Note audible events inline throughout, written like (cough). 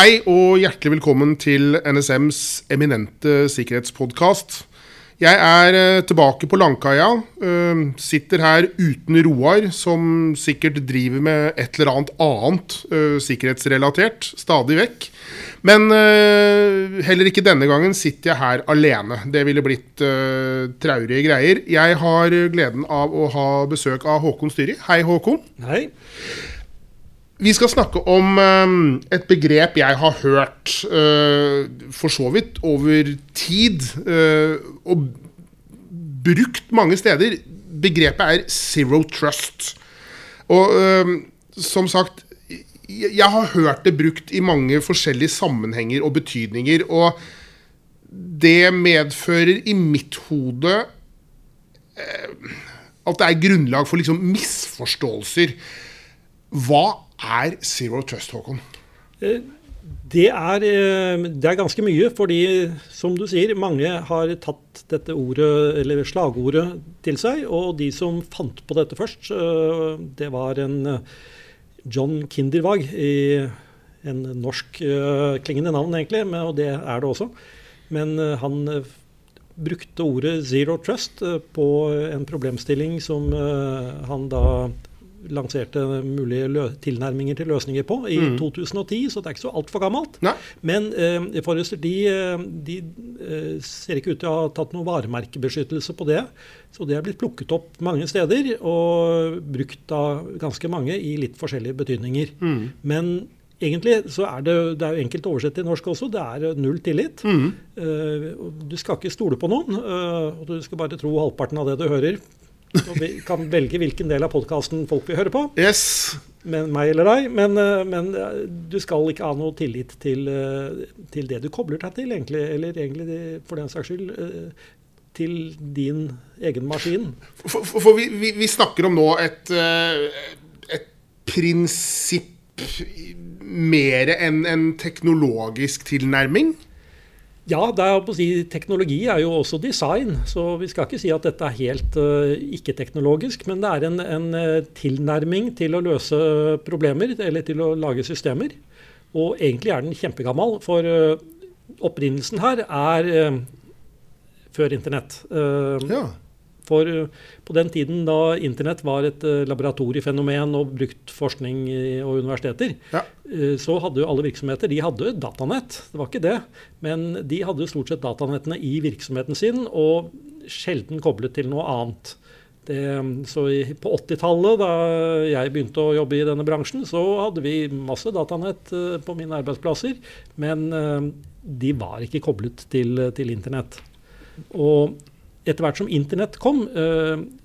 Hei og hjertelig velkommen til NSMs eminente sikkerhetspodkast. Jeg er eh, tilbake på Langkaia. eh, Sitter her uten Roar, som sikkert driver med et eller annet annet eh, sikkerhetsrelatert, stadig vekk. Men heller ikke denne gangen sitter jeg her alene. Det ville blitt traurige greier. Jeg har gleden av å ha besøk av Håkon Styri. Hei, Håkon. Hei. Vi skal snakke om eh, et begrep jeg har hørt eh, for så vidt over tid, eh, og brukt mange steder. Begrepet er zero trust. Og eh, som sagt, jeg, har hørt det brukt i mange forskjellige sammenhenger og betydninger, og det medfører i mitt hode eh, at det er grunnlag for liksom misforståelser. Hva er zero trust, Håkon? Det er, eh, det er ganske mye, fordi som du sier, mange har tatt dette ordet, eller slagordet til seg. Og de som fant på dette først, eh, det var en eh, John Kindervag i en norsk klingende navn, egentlig, og det er det også. Men han brukte ordet zero trust på en problemstilling som han da lanserte mulige tilnærminger til løsninger på i mm. 2010, så det er ikke så altfor gammelt. Nei. Men eh, Forrester de, de eh, ser ikke ut til å ha tatt noe varemerkebeskyttelse på det. Så det er blitt plukket opp mange steder og brukt av ganske mange i litt forskjellige betydninger. Mm. Men egentlig så er det, det er jo enkelt oversett til norsk også. Det er null tillit. Mm. Uh, du skal ikke stole på noen, uh, og du skal bare tro halvparten av det du hører. Og vi kan velge hvilken del av podkasten folk vil høre på. Yes. Men, meg eller deg. Men, men, du skal ikke ha noe tillit til, til, det du kobler deg til, egentlig. Eller egentlig, for den saks skyld, til din egen maskin. For, for, for vi, vi, vi, snakker om nå et, et prinsipp mer enn en teknologisk tilnærming? Ja, det er, å si, teknologi er jo også design. Så vi skal ikke si at dette er helt uh, ikke-teknologisk. Men det er en, en uh, tilnærming til å løse problemer, eller til å lage systemer. Og egentlig er den kjempegammel, for uh, opprinnelsen her er før internett. ja. For på den tiden da internett var et laboratoriefenomen og brukt forskning og universiteter, ja. så hadde jo alle virksomheter de hadde datanett. Det var ikke det. Men de hadde jo stort sett datanettene i virksomheten sin, og sjelden koblet til noe annet. Det, så på 80-tallet, da jeg begynte å jobbe i denne bransjen, så hadde vi masse datanett på mine arbeidsplasser. Men de var ikke koblet til, til internett. Og etter hvert som internett kom,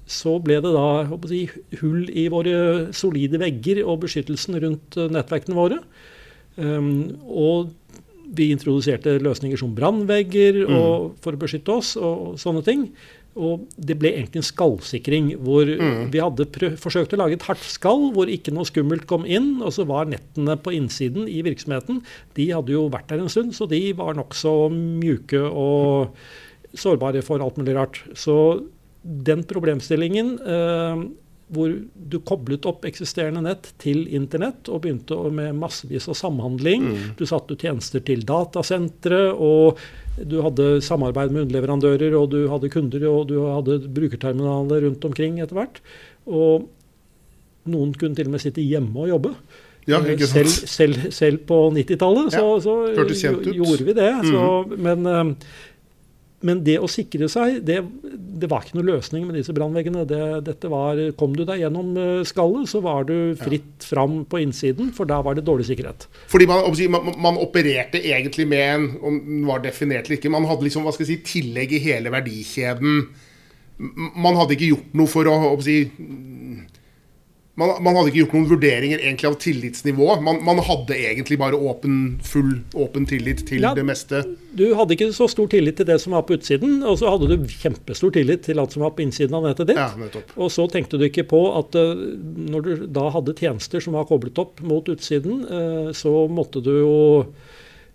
så ble det da si, hull i våre solide vegger og beskyttelsen rundt nettverkene våre. Og vi introduserte løsninger som brannvegger mm. for å beskytte oss og sånne ting. Og det ble egentlig en skallsikring hvor mm. vi hadde forsøkt å lage et hardt skall hvor ikke noe skummelt kom inn. Og så var nettene på innsiden i virksomheten De hadde jo vært der en stund, så de var nokså mjuke og sårbare for alt mulig rart. Så den problemstillingen eh, hvor du koblet opp eksisterende nett til internett og begynte med massevis av samhandling. Mm. Du satte tjenester til datasentre, og du hadde samarbeid med underleverandører, og du hadde kunder, og du hadde brukerterminaler rundt omkring etter hvert. Og noen kunne til og med sitte hjemme og jobbe. Ja, selv, selv, selv, på 90-tallet så, ja, så gjorde vi det. Mm. Så, men men det å sikre seg, det, det, var ikke noe løsning med disse brannveggene. Det, kom du deg gjennom skallet, så var du fritt fram på innsiden, for da var det dårlig sikkerhet. Fordi man, man, man opererte egentlig med en, om den var definert eller ikke, man hadde liksom, hva skal jeg si, tillegg i hele verdikjeden. Man hadde ikke gjort noe for å, å si, man, man, hadde ikke gjort noen vurderinger egentlig av tillitsnivået. Man, man, hadde egentlig bare åpen, full åpen tillit til ja, det meste. Du hadde ikke så stor tillit til det som var på utsiden, og så hadde du kjempestor tillit til alt som var på innsiden av nettet ditt. Ja, og så tenkte du ikke på at uh, når du da hadde tjenester som var koblet opp mot utsiden, uh, så måtte du jo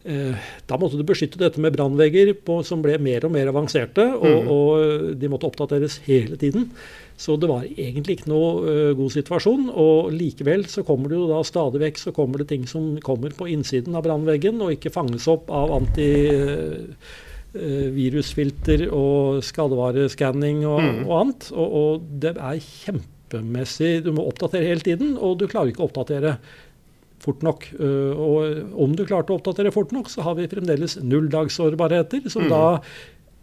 Eh, da måtte du beskytte dette med brannvegger som ble mer og mer avanserte, og, Mm. og de måtte oppdateres hele tiden. Så det var egentlig ikke noe uh, god situasjon. Og likevel så kommer det jo da stadig vekk så kommer det ting som kommer på innsiden av brannveggen og ikke fanges opp av antivirusfilter uh, og skadevareskanning og, Mm. og annet. Og, og det er kjempemessig Du må oppdatere hele tiden, og du klarer ikke å oppdatere fort nok. Og om du klarte å oppdatere fort nok, så har vi fremdeles nulldagsårbarheter, som Mm. da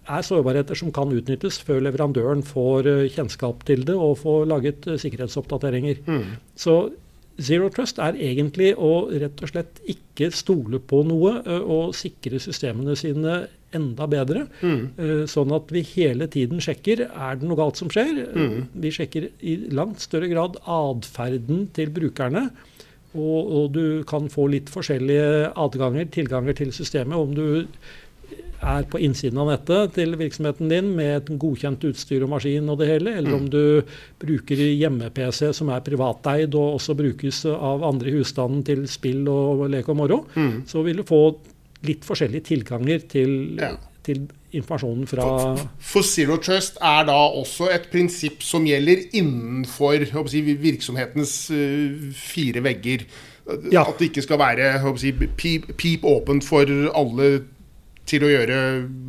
er sårbarheter som kan utnyttes før leverandøren får uh, kjennskap til det og får laget uh, sikkerhetsoppdateringer. Mm. Så Zero Trust er egentlig å rett og slett ikke stole på noe uh, og sikre systemene sine enda bedre. Mm. Sånn at vi hele tiden sjekker er det noe galt som skjer. Mm. Vi sjekker i langt større grad atferden til brukerne. Og, og du kan få litt forskjellige adganger, tilganger til systemet. Om du er på innsiden av nettet til virksomheten din med et godkjent utstyr og maskin og det hele, eller om du bruker hjemme-PC som er privateid og også brukes av andre i husstanden til spill og lek og moro, Mm. så vil du få litt forskjellige tilganger til, Ja. til informasjonen fra For Zero Trust er da også et prinsipp som gjelder innenfor si, virksomhetens eh, fire vegger. Ja. At det ikke skal være si, pip, pip åpent for alle til å gjøre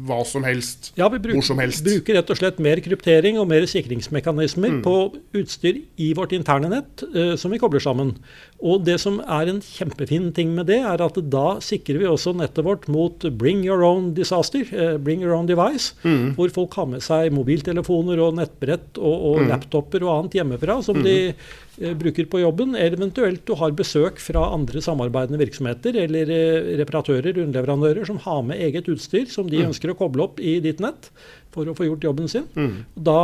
hva som helst. Ja, vi bruk, Hvor som helst. Vi bruker rett og slett mer kryptering og mer sikringsmekanismer Mm. på utstyr i vårt interne nett uh, som vi kobler sammen. Og det som er en kjempefin ting med det, er at da sikrer vi også nettet vårt mot bring your own disaster, uh, bring your own device, Mm. hvor folk har med seg mobiltelefoner og nettbrett og, og Mm. laptoper og annet hjemmefra som de eh, bruker på jobben, eventuelt du har besøk fra andre samarbeidende virksomheter eller eh, reparatører, underleverandører, som har med eget utstyr som de ønsker å koble opp i ditt nett for å få gjort jobben sin. Mm. Da,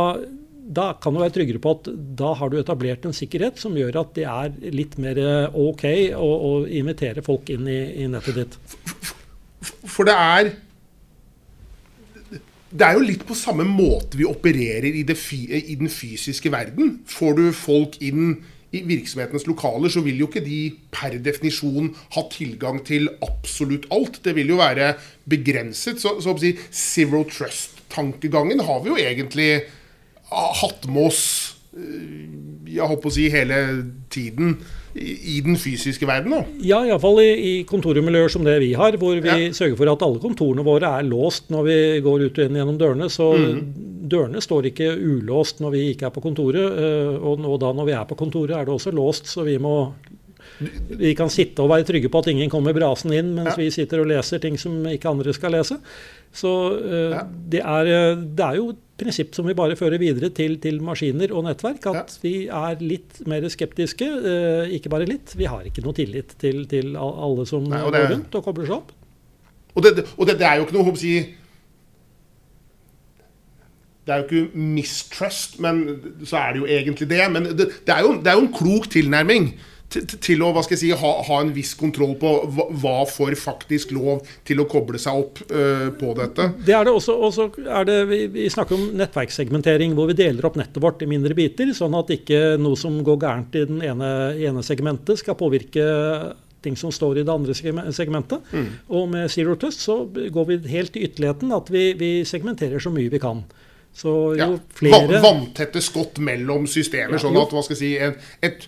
da kan du være tryggere på at da har du etablert en sikkerhet som gjør at det er litt mer eh, OK å, å invitere folk inn i, i nettet ditt. For det er Det er jo litt på samme måte vi opererer i, i den fysiske verden. Får du folk inn i virksomhetens lokaler, så vil jo ikke de per definisjon ha tilgang til absolutt alt. Det vil jo være begrenset. Så, så å si, Zero Trust-tankegangen har vi jo egentlig ah, hatt med oss eh, jeg håper å si hele tiden i, i den fysiske verden. da. Ja, iallfall i, i kontormiljøer som det vi har, hvor vi Ja. sørger for at alle kontorene våre er låst når vi går ut og inn gjennom dørene. Så dørene står ikke ulåst når vi ikke er på kontoret. Og, Og da når vi er på kontoret, er det også låst, så vi må vi kan sitte og være trygge på at ingen kommer brasende inn mens Ja. vi sitter og leser ting som ikke andre skal lese. Så uh, Ja. det, er, eh, det er jo prinsipp som vi bare fører videre til, til maskiner og nettverk. At vi er litt mer skeptiske. eh, ikke bare litt. Vi har ikke noe tillit til, til alle som Nei, det, går rundt og kobler seg opp. Og det, og det, det er jo ikke noe håper jeg, Det er jo ikke mistrust, men så er det jo egentlig det. Men det, er, jo, det er jo en klok tilnærming til, å hva skal jeg si, ha, ha en viss kontroll på hva, hva får faktisk lov til å koble seg opp uh, på dette. Det er det også. Og så er det, vi, vi snakker om nettverkssegmentering, hvor vi deler opp nettet vårt i mindre biter, sånn at ikke noe som går gærent i den ene, ene segmentet, skal påvirke ting som står i det andre segmentet. segmentet. Og med Zero Trust så går vi helt til ytterligheten at vi, vi segmenterer så mye vi kan. Så jo Ja, flere Vanntette skott mellom systemer, Ja, sånn at hva skal jeg si, et, et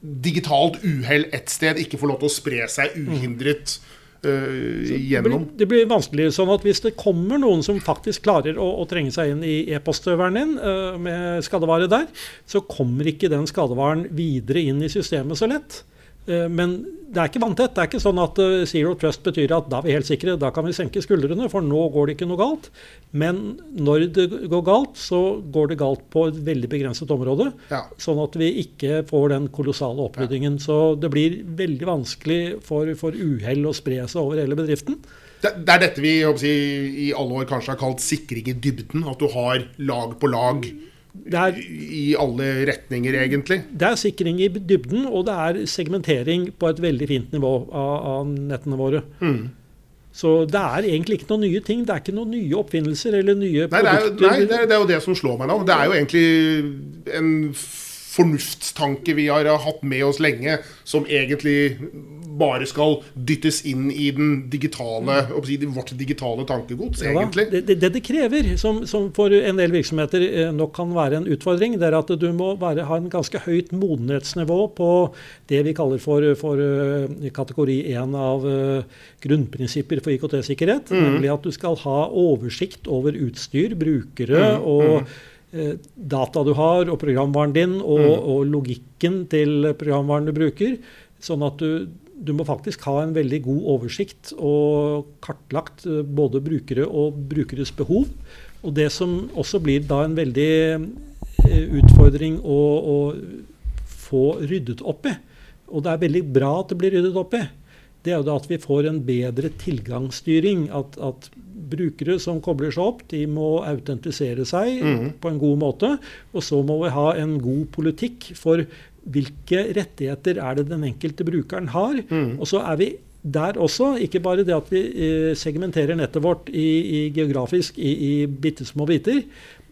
digitalt uhell ett sted ikke får lov til å spre seg uhindret øh, Det blir, gjennom. det blir vanskelig. sånn at Hvis det kommer noen som faktisk klarer å, å trenge seg inn i e-postøveren din uh, med skadevare der, så kommer ikke den skadevaren videre inn i systemet så lett. Eh, Men det er ikke vanntett. Det er ikke sånn at eh, Zero Trust betyr at da er vi helt sikre, da kan vi senke skuldrene, for nå går det ikke noe galt. Men når det går galt, så går det galt på et veldig begrenset område. Ja. Sånn at vi ikke får den kolossale oppryddingen. Så det blir veldig vanskelig for, for uhell å spre seg over hele bedriften. Det, det er dette vi si, i alle år kanskje har kalt sikring i dybden. At du har lag på lag er, i alle retninger, egentlig. det er sikring i dybden, og det er segmentering på et veldig fint nivå av, av nettene våre. Mm. Så det er egentlig ikke noen nye ting. Det er ikke noen nye oppfinnelser eller nye Nei, det er, produkter. nei det, er, det er jo det som slår meg nå. Det er jo egentlig en fornuftstanke vi har hatt med oss lenge, som egentlig bare skal dyttes inn i den digitale, si, vårt digitale tankegods, Ja egentlig. Det, det, det krever, som, som for en del virksomheter eh, nok kan være en utfordring, det er at du må være, ha en ganske høyt modenhetsnivå på det vi kaller for, for eh, kategori 1 av eh, grunnprinsipper for IKT-sikkerhet. Nemlig at du skal ha oversikt over utstyr, brukere og eh, data du har, og programvaren din, og, og logikken til programvaren du bruker. Sånn at du, du må faktisk ha en veldig god oversikt og kartlagt eh, både brukere og brukeres behov. Og det som også blir da en veldig eh, utfordring å, å få ryddet opp i, og det er veldig bra at det blir ryddet opp i, det er jo da at vi får en bedre tilgangsstyring. At, at brukere som kobler seg opp, de må autentisere seg på en god måte. Og så må vi ha en god politikk for hvilke rettigheter er det den enkelte brukeren har. Og så er vi der også, ikke bare det at vi eh, segmenterer nettet vårt i, i geografisk i, i bitte små biter,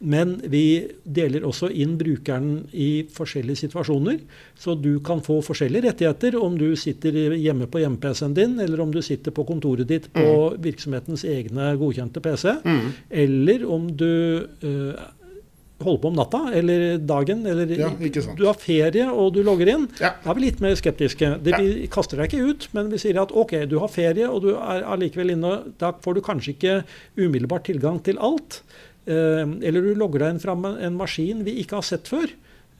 men vi deler også inn brukeren i forskjellige situasjoner. Så du kan få forskjellige rettigheter om du sitter hjemme på hjemme-PC-en din, eller om du sitter på kontoret ditt på virksomhetens egne godkjente PC, eller om du uh, holder på om natta eller dagen, eller Ja, du har ferie og du logger inn. Ja. Da er vi litt mer skeptiske. Det. Vi kaster deg ikke ut, men vi sier at ok, du har ferie og du er allikevel inne. Da får du kanskje ikke umiddelbart tilgang til alt. Eh, eller du logger deg inn fra en maskin vi ikke har sett før.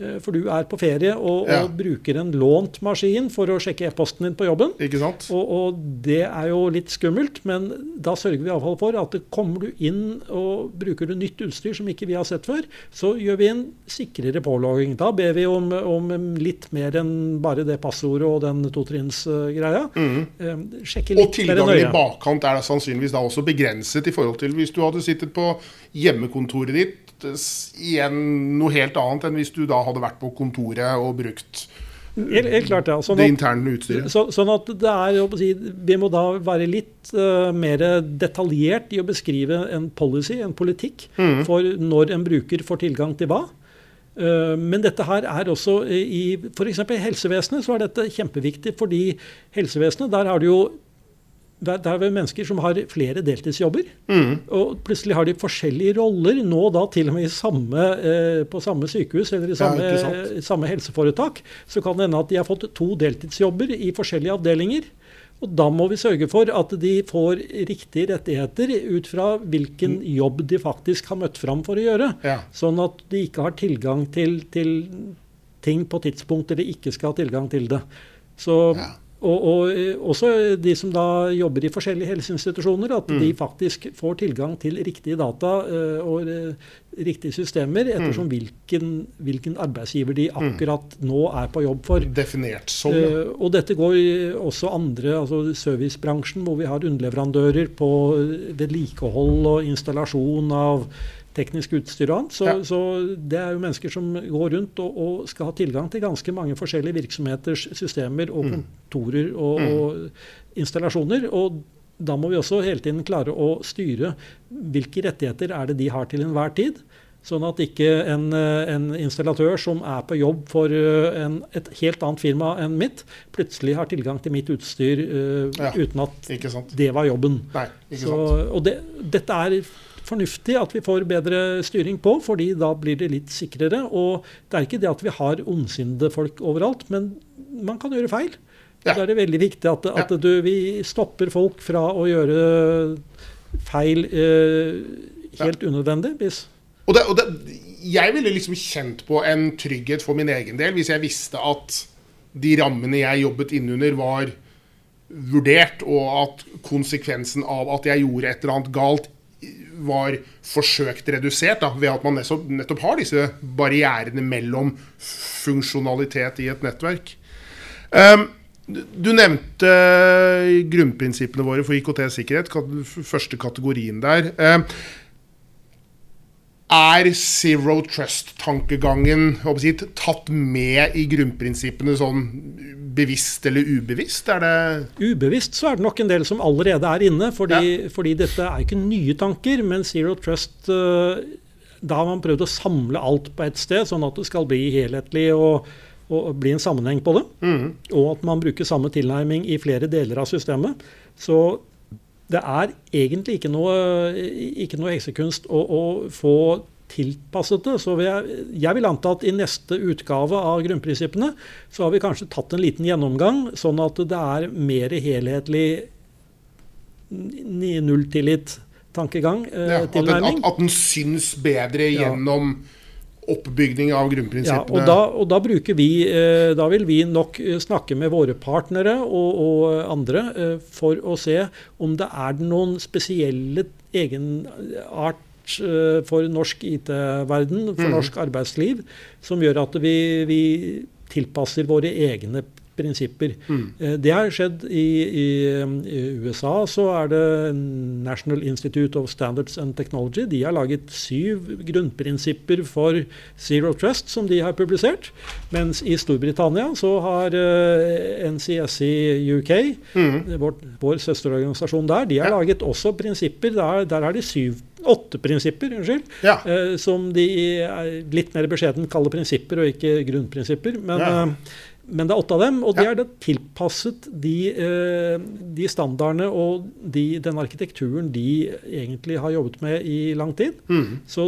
Eh, for du er på ferie og, Ja. og bruker en lånt maskin for å sjekke e-posten din på jobben. Ikke sant? Og, og det er jo litt skummelt, men da sørger vi iallfall for at kommer du inn og bruker du nytt utstyr som ikke vi har sett før, så gjør vi en sikrere pålogging. Da ber vi om, om litt mer enn bare det passordet og den totrinnsgreia. Eh, Sjekke Og litt mer tilgangen i bakkant er da sannsynligvis da også begrenset i forhold til hvis du hadde sittet på hjemmekontoret ditt. Igjen noe helt annet enn hvis du da hadde vært på kontoret og brukt Helt, helt klart, ja. Sånn det interne utstyret. så, sånn at det er, si, vi må da være litt uh, mer detaljert i å beskrive en policy, en politikk, Mm. for når en bruker får tilgang til hva. Eh, Men dette her er også i f.eks. helsevesenet så er dette kjempeviktig, fordi helsevesenet, der har du jo der, der er vel mennesker som har flere deltidsjobber. Mm. Og plutselig har de forskjellige roller, nå da til og med i samme, eh, på samme sykehus eller i samme, ja, eh, samme helseforetak. Så kan det hende at de har fått to deltidsjobber i forskjellige avdelinger. Og da må vi sørge for at de får riktige rettigheter ut fra hvilken jobb de faktisk har møtt fram for å gjøre. Ja. Sånn at de ikke har tilgang til, til ting på tidspunkter de ikke skal ha tilgang til det. Så, Ja. Og, og eh, også de som da jobber i forskjellige helseinstitusjoner, at Mm. de faktisk får tilgang til riktige data eh, og eh, riktige systemer Mm. ettersom hvilken, hvilken arbeidsgiver de akkurat nå er på jobb for. Definert som. Eh, og dette går også andre, altså servicebransjen, hvor vi har underleverandører på vedlikehold og installasjon av teknisk utstyr og annet. Så, Ja. så det er jo mennesker som går rundt og, og skal ha tilgang til ganske mange forskjellige virksomheters systemer og kontorer og, og installasjoner. og da må vi også hele tiden klare å styre hvilke rettigheter er det de har til enhver tid. Sånn at ikke en, en installatør som er på jobb for eh, en, et helt annet firma enn mitt, plutselig har tilgang til mitt utstyr uh, Ja, uten at det var jobben. Nei, ikke Så, og det, dette er fornuftig at vi får bedre styring på, fordi da blir det litt sikrere. Og det er ikke det at vi har ondsinnede folk overalt, men man kan gjøre feil. Ja. Da er det veldig viktig at, at du, vi stopper folk fra å gjøre feil eh, helt unødvendig. Hvis, Og, det, og det, jeg ville liksom kjent på en trygghet for min egen del hvis jeg visste at de rammene jeg jobbet innunder, var vurdert, og at konsekvensen av at jeg gjorde et eller annet galt, var forsøkt redusert da, ved at man nettopp, har disse barrierene mellom funksjonalitet i et nettverk. Um, du nevnte grunnprinsippene våre for IKT-sikkerhet, første kategorien der. Um, er zero trust-tankegangen si, tatt med i grunnprinsippene sånn bevisst eller ubevisst? Er det ubevisst så er det nok en del som allerede er inne, fordi, fordi dette er ikke nye tanker, men Zero Trust eh, da har man prøvd å samle alt på ett sted, sånn at det skal bli helhetlig og, og bli en sammenheng på det. Mm. Og at man bruker samme tilnærming i flere deler av systemet. Så det er egentlig ikke noe, ikke noe heksekunst å, å få tilpasset det. Så jeg, jeg, vil anta at i neste utgave av grunnprinsippene så har vi kanskje tatt en liten gjennomgang, sånn at det er mer helhetlig nulltillit-tankegang. Eh, ja, at, den, at, at den syns bedre gjennom ja oppbygning av grunnprinsippene. Ja, og da, og da, bruker vi, eh, da vil vi nok eh, snakke med våre partnere og, og andre eh, for å se om det er noen spesielle egenart for norsk IT-verden, for mm. norsk arbeidsliv, som gjør at vi, vi tilpasser våre egne prinsipper. Mm. Eh, det har skjedd i, i, i, USA. Så er det National Institute of Standards and Technology. De har laget syv grunnprinsipper for Zero Trust som de har publisert. Mens i Storbritannia så har uh, eh, UK, mm. vår, vår, søsterorganisasjon der, de har ja. laget også prinsipper. Der, der er de syv åtte prinsipper, unnskyld, ja. uh, som de litt mer beskjedent kaller prinsipper og ikke grunnprinsipper. Men ja. uh, men det er åtte av dem, og det er tilpasset de, eh, de standardene og de, den arkitekturen de egentlig har jobbet med i lang tid. Mm. Så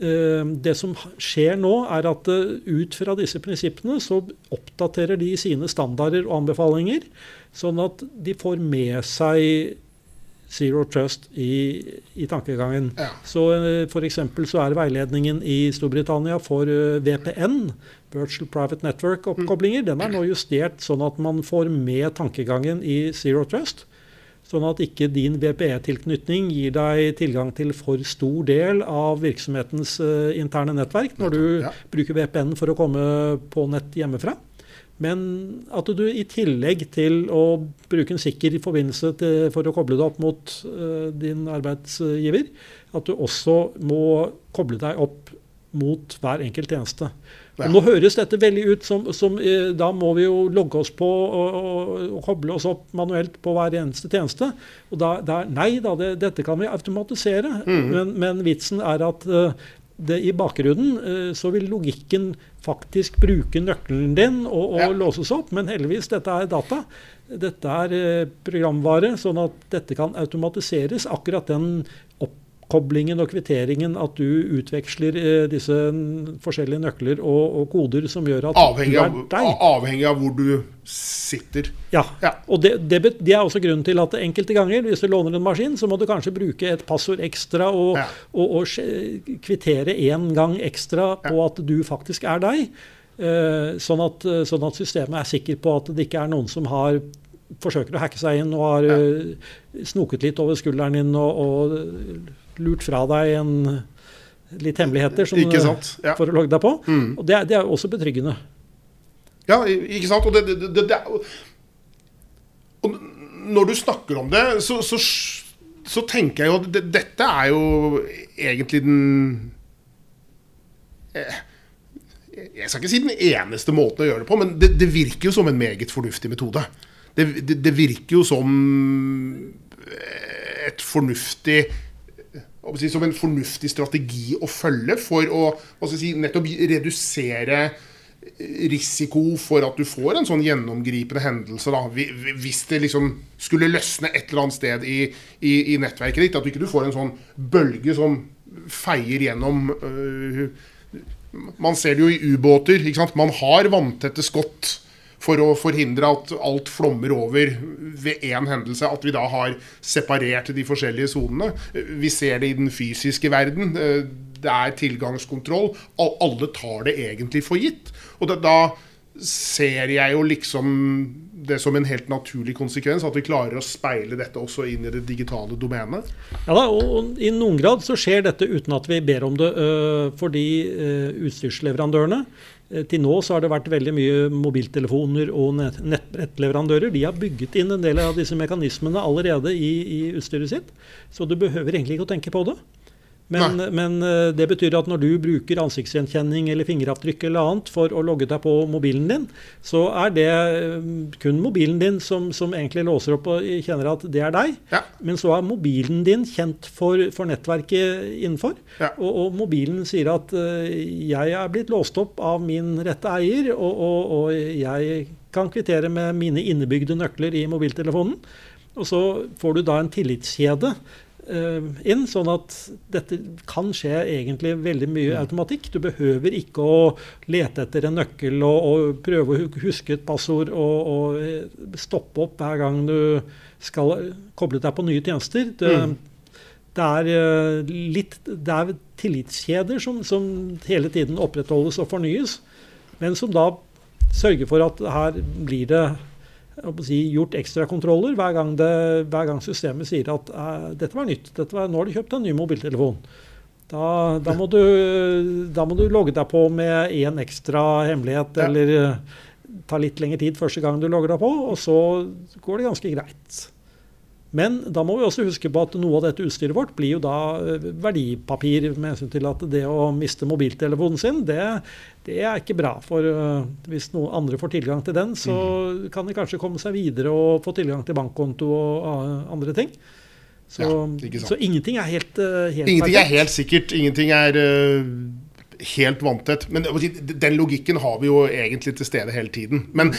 eh, det som skjer nå, er at uh, ut fra disse prinsippene så oppdaterer de sine standarder og anbefalinger, sånn at de får med seg Zero Trust i, i tankegangen. Ja. Så F.eks. så er veiledningen i Storbritannia for VPN Virtual Private Network-oppkoblinger, den er nå justert sånn at man får med tankegangen i Zero Trust. Sånn at ikke din VPE-tilknytning gir deg tilgang til for stor del av virksomhetens uh, interne nettverk når du ja. bruker VPN for å komme på nett hjemmefra. Men at du i tillegg til å bruke en sikker forbindelse til, for å koble deg opp mot uh, din arbeidsgiver, at du også må koble deg opp mot hver enkelt tjeneste. Ja. Nå høres dette veldig ut som, som, eh, Da må vi jo logge oss på og, og, og, koble oss opp manuelt på hver eneste tjeneste. Og da, da, nei da, det, dette kan vi automatisere. Mm. Men, men, vitsen er at uh, det, i bakgrunnen uh, så vil logikken faktisk bruke nøkkelen din og, og ja. låses opp. Men heldigvis, dette er data. Dette er programvare, sånn at dette kan automatiseres. Akkurat den opp koblingen og kvitteringen at du utveksler eh, disse forskjellige nøkler og, og, koder som gjør at avhengig du er deg. Avhengig av hvor du sitter. Ja. ja. Og det, det, det, er også grunnen til at enkelte ganger, hvis du låner en maskin, så må du kanskje bruke et passord ekstra og, ja. og, og kvittere én gang ekstra på ja. at du faktisk er deg. Eh, sånn, at, sånn, at, systemet er sikker på at det ikke er noen som har forsøker å hacke seg inn og har ja. Eh, snoket litt over skulderen din og, og lurt fra deg en, litt hemmeligheter som, ja. for å logge deg på. Mm. Og det, det, er også betryggende. Ja, ikke sant. Og, det, det, det, og når du snakker om det, så, så, så tenker jeg jo at dette er jo egentlig den eh, jeg skal ikke si den eneste måten å gjøre det på, men det, det virker jo som en meget fornuftig metode. Det, det, det, virker jo som et fornuftig som en fornuftig strategi å følge for å si, nettopp redusere risiko for at du får en sånn gjennomgripende hendelse. Da. Hvis det liksom skulle løsne et eller annet sted i, i, i nettverket ditt. At du ikke får en sånn bølge som feier gjennom øh, Man ser det jo i ubåter. Man har vanntette skott for å forhindre at alt flommer over ved én hendelse. At vi da har separert de forskjellige sonene. Vi ser det i den fysiske verden. Det er tilgangskontroll. Alle tar det egentlig for gitt. Og da ser jeg jo liksom det som en helt naturlig konsekvens, at vi klarer å speile dette også inn i det digitale domenet? Ja da, og I noen grad så skjer dette uten at vi ber om det. Fordi utstyrsleverandørene Eh, til nå så har det vært veldig mye mobiltelefoner og nettbrettleverandører. De har bygget inn en del av disse mekanismene allerede i, i, utstyret sitt. Så du behøver egentlig ikke å tenke på det. Men, men, eh, det betyr at når du bruker ansiktsgjenkjenning eller fingeravtrykk eller annet for å logge deg på mobilen din, så er det eh, kun mobilen din som, som egentlig låser opp og kjenner at det er deg. Ja. Men så er mobilen din kjent for, for nettverket innenfor. Ja. Og, og, mobilen sier at uh, jeg er blitt låst opp av min rette eier, og, og, og jeg kan kvittere med mine innebygde nøkler i mobiltelefonen. Og så får du da en tillitskjede Eh, inn. Sånn at dette kan skje egentlig veldig mye mm. automatikk. Du behøver ikke å lete etter en nøkkel og, og prøve å huske et passord og, og, eh, stoppe opp hver gang du skal koble deg på nye tjenester. Det, mm. det, er, eh, litt, det er tillitskjeder som, som hele tiden opprettholdes og fornyes, men som da sørger for at her blir det si, gjort ekstrakontroller hver, gang hver gang systemet sier at uh, dette var nytt, dette var, nå har du kjøpt en ny mobiltelefon. Da, da, må du, da, må du, logge deg på med én ekstra hemmelighet, eller uh, ta litt lengre tid første gang du logger deg på, og så går det ganske greit. Men da må vi også huske på at noe av dette utstyret vårt blir jo da eh, verdipapir med hensyn til at det å miste mobiltelefonen sin, det, det er ikke bra. For uh, hvis noen andre får tilgang til den, så mm. kan de kanskje komme seg videre og få tilgang til bankkonto og uh, andre ting. Så, ja, så, ingenting er helt, helt Ingenting perfekt. er helt sikkert. Ingenting er helt vanntett. Men den logikken har vi jo egentlig til stede hele tiden. Men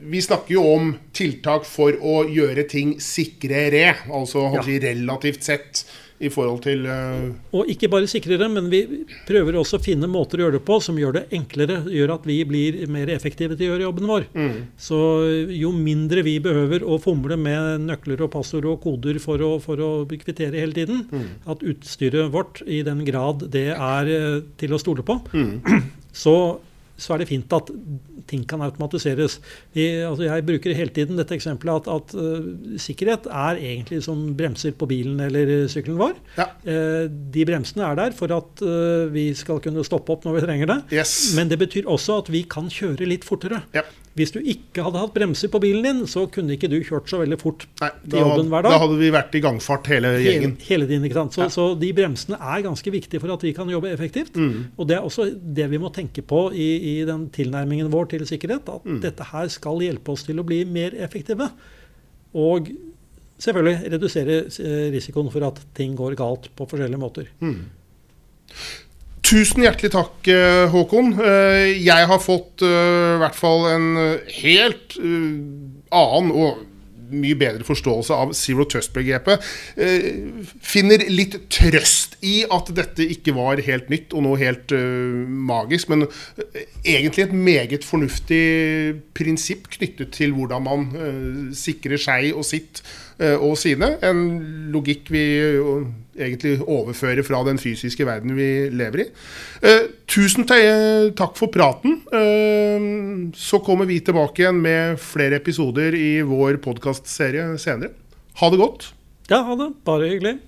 vi snakker jo om tiltak for å gjøre ting sikrere. Altså ja. relativt sett i forhold til uh... Og ikke bare sikrere, men vi prøver også å finne måter å gjøre det på som gjør det enklere. Gjør at vi blir mer effektive til å gjøre jobben vår. Mm. Så jo mindre vi behøver å fomle med nøkler og passord og koder for å, for å kvittere hele tiden, mm. at utstyret vårt, i den grad det er eh, til å stole på, mm. (clears throat) så så er det fint at ting kan automatiseres. Vi, altså jeg bruker hele tiden dette eksempelet at, at uh, sikkerhet er egentlig som bremser på bilen eller sykkelen vår. Ja. Uh, de bremsene er der for at uh, vi skal kunne stoppe opp når vi trenger det. Yes. Men det betyr også at vi kan kjøre litt fortere. Ja. Hvis du ikke hadde hatt bremser på bilen din, så kunne ikke du kjørt så veldig fort Nei, til jobben hver dag. Da hadde vi vært i gangfart hele gjengen. Hele, hele din, ikke sant? Så, ja. så, de bremsene er ganske viktige for at vi kan jobbe effektivt. Mm. Og det er også det vi må tenke på i, i den tilnærmingen vår til sikkerhet. At mm. dette her skal hjelpe oss til å bli mer effektive. Og selvfølgelig redusere risikoen for at ting går galt på forskjellige måter. Mm. Tusen hjertelig takk, eh, Håkon. Eh, jeg har fått eh, i hvert fall en helt annen og mye bedre forståelse av zero trust-begrepet. Finner litt trøst i at dette ikke var helt nytt og noe helt magisk, men egentlig et meget fornuftig prinsipp knyttet til hvordan man sikrer seg og sitt og sine. En logikk vi egentlig overføre fra den fysiske verden vi lever i. Eh, tusen takk for praten. Eh, så kommer vi tilbake igjen med flere episoder i vår podkastserie senere. Ha det godt. Ja, ha det. Bare hyggelig.